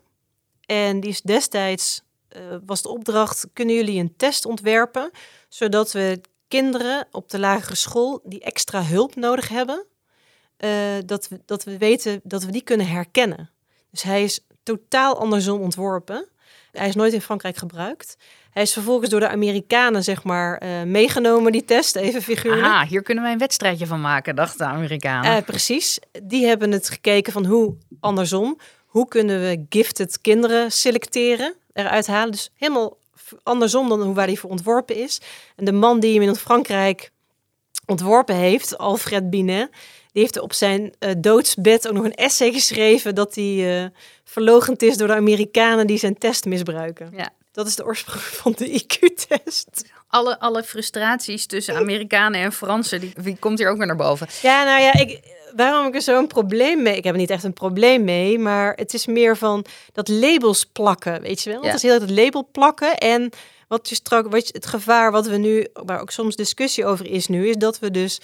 En die is destijds, eh, was de opdracht, kunnen jullie een test ontwerpen, zodat we kinderen op de lagere school die extra hulp nodig hebben, eh, dat, we, dat we weten dat we die kunnen herkennen. Dus hij is totaal andersom ontworpen. Hij is nooit in Frankrijk gebruikt. Hij is vervolgens door de Amerikanen, zeg maar, eh, meegenomen, die test, even figuurlijk. Aha, hier kunnen wij een wedstrijdje van maken, dachten de Amerikanen. Eh, precies. Die hebben het gekeken van hoe andersom. Hoe kunnen we gifted kinderen selecteren, eruit halen. Dus helemaal andersom dan hoe waar hij voor ontworpen is. En de man die hem in Frankrijk ontworpen heeft, Alfred Binet, die heeft op zijn uh, doodsbed ook nog een essay geschreven dat hij uh, verlogend is door de Amerikanen die zijn test misbruiken. Ja. Dat is de oorsprong van de IQ-test. Alle, alle frustraties tussen Amerikanen en Fransen, die, die komt hier ook weer naar boven. Ja, nou ja, ik, waarom ik er zo'n probleem mee... Ik heb er niet echt een probleem mee, maar het is meer van dat labels plakken, weet je wel? Ja. Het is heel het label plakken en wat je straks, wat je, het gevaar wat we nu, waar ook soms discussie over is nu, is dat we dus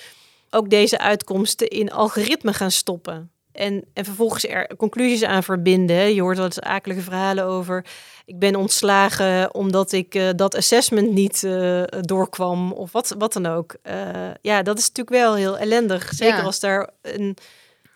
ook deze uitkomsten in algoritme gaan stoppen. En, en vervolgens er conclusies aan verbinden. Je hoort wel eens akelige verhalen over. Ik ben ontslagen omdat ik uh, dat assessment niet uh, doorkwam. Of wat, wat dan ook. Uh, ja, dat is natuurlijk wel heel ellendig. Zeker ja. als daar een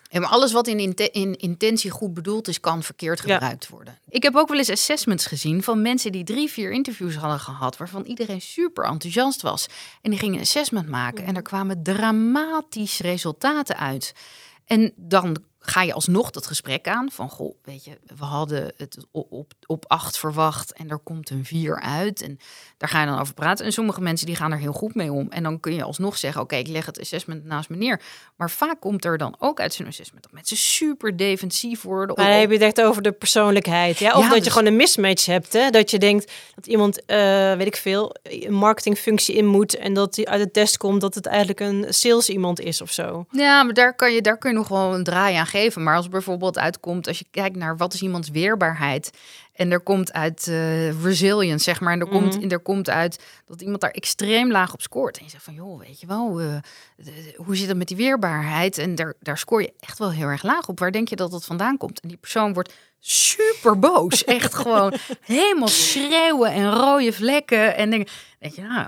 ja, maar alles wat in, in, intentie goed bedoeld is, kan verkeerd gebruikt ja. worden. Ik heb ook wel eens assessments gezien van mensen die drie, vier interviews hadden gehad, waarvan iedereen super enthousiast was. En die gingen een assessment maken en er kwamen dramatische resultaten uit. En dan ga je alsnog dat gesprek aan van, goh, weet je, we hadden het op, op acht verwacht en er komt een vier uit. En daar ga je dan over praten. En sommige mensen die gaan er heel goed mee om. En dan kun je alsnog zeggen, oké, ik leg het assessment naast me neer. Maar vaak komt er dan ook uit zo'n assessment dat mensen super defensief worden. Maar heb je het echt over de persoonlijkheid. Ja? Of ja, dat dus... je gewoon een mismatch hebt. Hè? Dat je denkt dat iemand, uh, weet ik veel, een marketingfunctie in moet. En dat die uit de test komt dat het eigenlijk een sales iemand is of zo. Ja, maar daar kan je, daar kun je nog wel een draai aan geven. Maar als bijvoorbeeld uitkomt, als je kijkt naar wat is iemands weerbaarheid. En er komt uit uh, resilience, zeg maar. En er, mm -hmm. komt, er komt uit dat iemand daar extreem laag op scoort. En je zegt van, joh, weet je wel, uh, hoe zit het met die weerbaarheid? En daar, daar scoor je echt wel heel erg laag op. Waar denk je dat dat vandaan komt? En die persoon wordt super boos. Echt gewoon helemaal schreeuwen en rode vlekken. En denk, denk je, nou,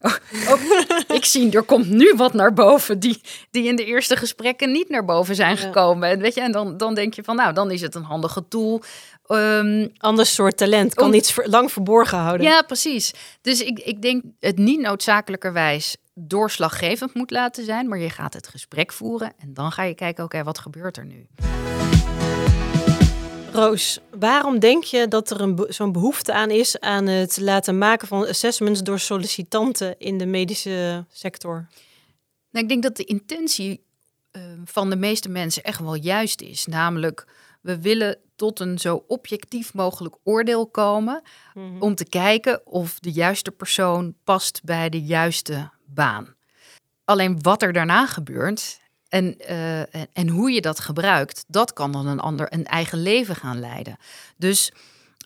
oh, oh, ik zie, er komt nu wat naar boven die, die in de eerste gesprekken niet naar boven zijn gekomen. En, weet je, en dan, dan denk je van, nou, dan is het een handige tool. Um, Ander soort talent, kan om, iets ver, lang verborgen houden. Ja, precies. Dus ik, ik denk het niet noodzakelijkerwijs doorslaggevend moet laten zijn, maar je gaat het gesprek voeren en dan ga je kijken, oké, okay, wat gebeurt er nu? Roos, waarom denk je dat er een zo'n behoefte aan is aan het laten maken van assessments door sollicitanten in de medische sector? Nou, ik denk dat de intentie uh, van de meeste mensen echt wel juist is. Namelijk, we willen tot een zo objectief mogelijk oordeel komen mm -hmm. om te kijken of de juiste persoon past bij de juiste baan. Alleen wat er daarna gebeurt, en, uh, en hoe je dat gebruikt, dat kan dan een ander een eigen leven gaan leiden. Dus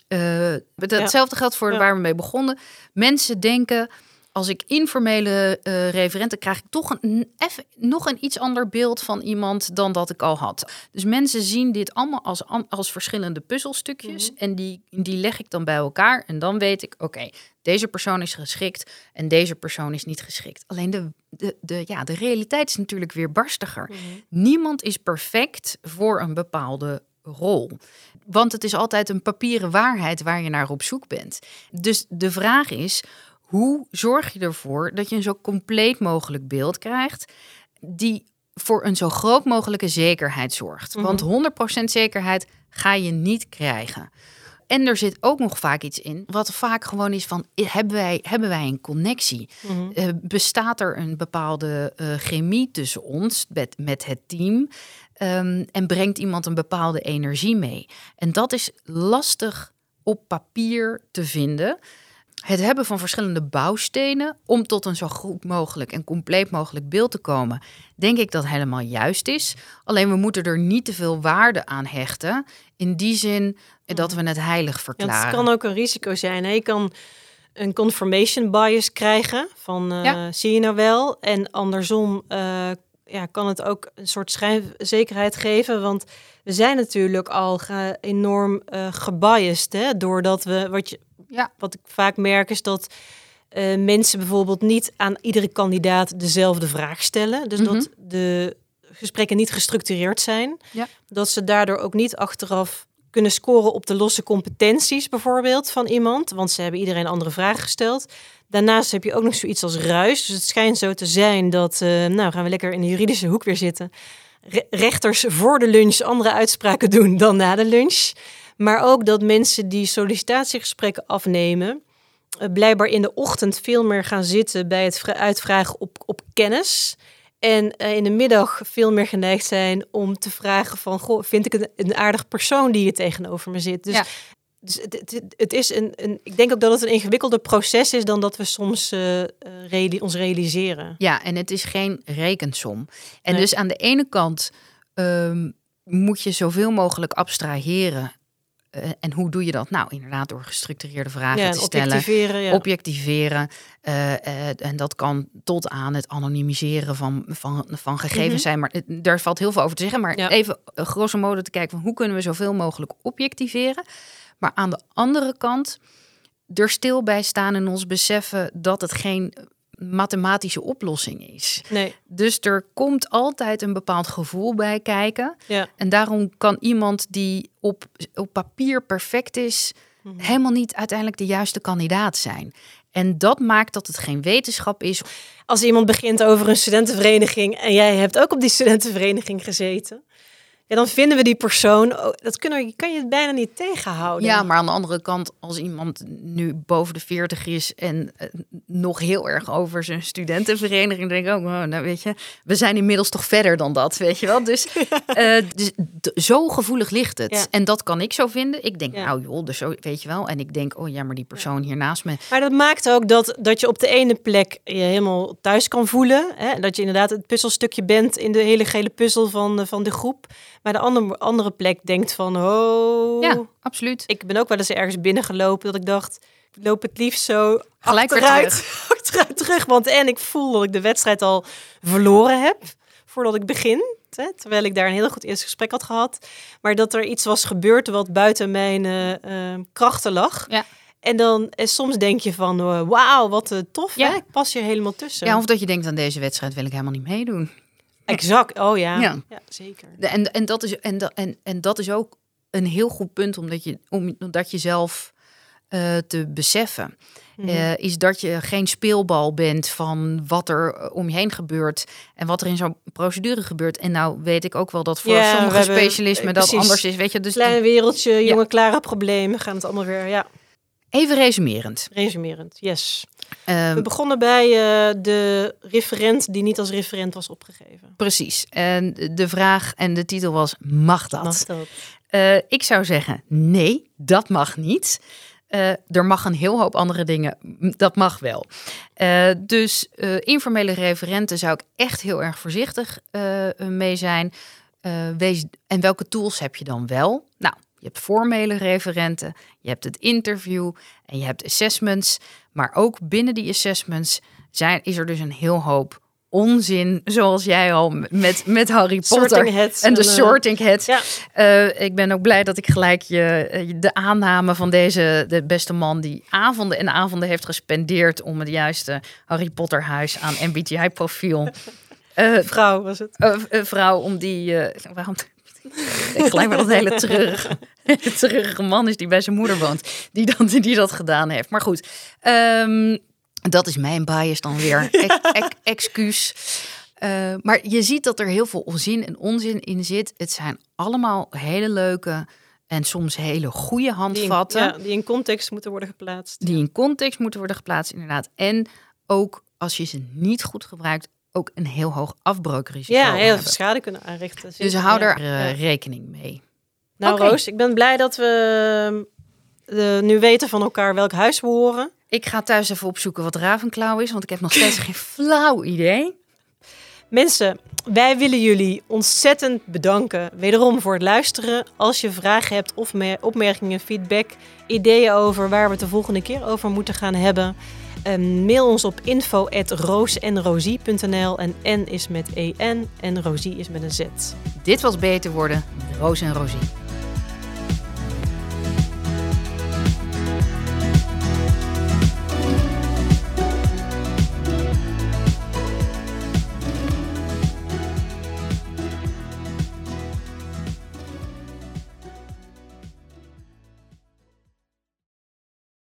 uh, hetzelfde geldt voor ja. waar we mee begonnen. Mensen denken, als ik informele uh, referenten krijg ik toch een, nog een iets ander beeld van iemand dan dat ik al had. Dus mensen zien dit allemaal als, als verschillende puzzelstukjes. Mm -hmm. En die, die leg ik dan bij elkaar. En dan weet ik, oké, okay, deze persoon is geschikt en deze persoon is niet geschikt. Alleen de, de, de, ja, de realiteit is natuurlijk weer barstiger. Mm -hmm. Niemand is perfect voor een bepaalde rol. Want het is altijd een papieren waarheid waar je naar op zoek bent. Dus de vraag is hoe zorg je ervoor dat je een zo compleet mogelijk beeld krijgt, die voor een zo groot mogelijke zekerheid zorgt? Mm -hmm. Want 100% zekerheid ga je niet krijgen. En er zit ook nog vaak iets in, wat vaak gewoon is van, hebben wij, hebben wij een connectie? Mm -hmm. uh, bestaat er een bepaalde uh, chemie tussen ons, met, met het team? Um, en brengt iemand een bepaalde energie mee? En dat is lastig op papier te vinden het hebben van verschillende bouwstenen om tot een zo goed mogelijk en compleet mogelijk beeld te komen, denk ik dat helemaal juist is. Alleen we moeten er niet te veel waarde aan hechten. In die zin dat we het heilig verklaren. Ja, het kan ook een risico zijn. Hè? Je kan een confirmation bias krijgen van uh, ja. zie je nou wel. En andersom uh, ja, kan het ook een soort schijnzekerheid geven. Want we zijn natuurlijk al enorm uh, gebiased. Hè? Doordat we, wat je, ja. Wat ik vaak merk is dat uh, mensen bijvoorbeeld niet aan iedere kandidaat dezelfde vraag stellen. Dus mm -hmm. dat de gesprekken niet gestructureerd zijn. Ja. Dat ze daardoor ook niet achteraf kunnen scoren op de losse competenties bijvoorbeeld van iemand. Want ze hebben iedereen andere vragen gesteld. Daarnaast heb je ook nog zoiets als ruis. Dus het schijnt zo te zijn dat, uh, nou gaan we lekker in de juridische hoek weer zitten. Re rechters voor de lunch andere uitspraken doen dan na de lunch. Maar ook dat mensen die sollicitatiegesprekken afnemen, blijkbaar in de ochtend veel meer gaan zitten bij het vra- uitvragen op, op kennis. En eh, in de middag veel meer geneigd zijn om te vragen van... Goh, vind ik het een aardig persoon die hier tegenover me zit? Dus, Ja. dus het, het, het is een, een... Ik denk ook dat het een ingewikkelder proces is... dan dat we soms eh, eh, reali- ons realiseren. Ja, en het is geen rekensom. En Nee. dus aan de ene kant ehm, moet je zoveel mogelijk abstraheren. Eh, en hoe doe je dat? Nou, inderdaad, door gestructureerde vragen Ja, te en stellen. objectiveren. Ja. Objectiveren. eh, eh, en dat kan tot aan het anonimiseren van, van, van gegevens Mhm. zijn. Maar daar valt heel veel over te zeggen. Maar Ja. even grosso modo te kijken van hoe kunnen we zoveel mogelijk objectiveren. Maar aan de andere kant er stil bij staan en ons beseffen dat het geen mathematische oplossing is. Nee, Dus er komt altijd een bepaald gevoel bij kijken. ja. En daarom kan iemand die op, op papier perfect is, Mhm. helemaal niet uiteindelijk de juiste kandidaat zijn. En dat maakt dat het geen wetenschap is. Als iemand begint over een studentenvereniging... en jij hebt ook op die studentenvereniging gezeten... Ja, dan vinden we die persoon... oh, dat kunnen we, kan je het bijna niet tegenhouden. Ja, maar aan de andere kant, als iemand nu boven de 40 is en eh, nog heel erg over zijn studentenvereniging, denk ik ook, oh, nou weet je, we zijn inmiddels toch verder dan dat, weet je wel. Dus, eh, dus zo gevoelig ligt het. Ja. En dat kan ik zo vinden. Ik denk, Ja. nou joh, dus zo, weet je wel. En ik denk, oh ja, maar die persoon hier naast me, Maar dat maakt ook dat, dat je op de ene plek je helemaal thuis kan voelen. Hè? Dat je inderdaad het puzzelstukje bent in de hele gele puzzel van, de- van de groep. Maar de andere, andere plek denkt van, oh... ja, absoluut. Ik ben ook wel eens ergens binnengelopen dat ik dacht... Ik loop het liefst zo Gelijk achteruit, achteruit terug. Want en ik voel dat ik de wedstrijd al verloren heb voordat ik begin. Hè? Terwijl ik daar een heel goed eerste gesprek had gehad. Maar dat er iets was gebeurd wat buiten mijn eh, eh, krachten lag. Ja. En dan en soms denk je van, wauw, wat eh, tof. Ja. Hè? Ik pas hier helemaal tussen. Ja, of dat je denkt aan deze wedstrijd wil ik helemaal niet meedoen. Exact, oh ja. Ja. ja. zeker. En, en, dat is, en, dat, en, en dat is ook een heel goed punt omdat je, om, omdat je zelf eh, te beseffen. Mhm. eh, is dat je geen speelbal bent van wat er eh, om je heen gebeurt en wat er in zo'n procedure gebeurt. En nou weet ik ook wel dat voor Ja, sommige specialismen dat precies. anders is. Weet je, dus Kleine wereldje, jonge klare problemen, gaan het allemaal weer, ja, even resumerend. resumerend. Yes. Ehm, We begonnen bij eh, de referent die niet als referent was opgegeven. precies. En de vraag en de titel was: mag dat? Mag dat? Eh, ik zou zeggen, nee, dat mag niet. Eh, er mag een heel hoop andere dingen, dat mag wel. Dus informele referenten zou ik echt heel erg voorzichtig mee zijn. Wees, en welke tools heb je dan wel? Nou, je hebt formele referenten, je hebt het interview en je hebt assessments. Maar ook binnen die assessments zijn, is er dus een heel hoop onzin, zoals jij al met, met Harry Potter. En de eh, sorting heads. Ja. Eh, ik ben ook blij dat ik gelijk je, eh, de aanname van deze de beste man die avonden en avonden heeft gespendeerd om het juiste Harry Potter huis aan MBTI-profiel. eh vrouw was het. eh, vrouw om die. waarom? Ik gelijk maar dat hele treurige, treurige man is die bij zijn moeder woont, die, dan, die dat gedaan heeft. Maar goed, ehm, dat is mijn bias dan weer. Ex- ex- excuus. Eh, maar je ziet dat er heel veel onzin en onzin in zit. Het zijn allemaal hele leuke en soms hele goede Die in, handvatten. ja, die in context moeten worden geplaatst. die in context moeten worden geplaatst, inderdaad. En ook als je ze niet goed gebruikt, ook een heel hoog afbreukrisico Ja, heel veel schade kunnen aanrichten. Dus hou ja. er eh, Ja. rekening mee. Nou. Roos, ik ben blij dat we eh, nu weten van elkaar welk huis we horen. Ik ga thuis even opzoeken wat Ravenclaw is, want ik heb nog steeds geen flauw idee. Mensen, wij willen jullie ontzettend bedanken. Wederom voor het luisteren. Als je vragen hebt of me- opmerkingen, feedback, ideeën over waar we het de volgende keer over moeten gaan hebben. Eh, mail ons op info.roosenrosie.nl en N is met EN en Rosie is met een Z. Dit was Beter Worden, Roos en Rosie.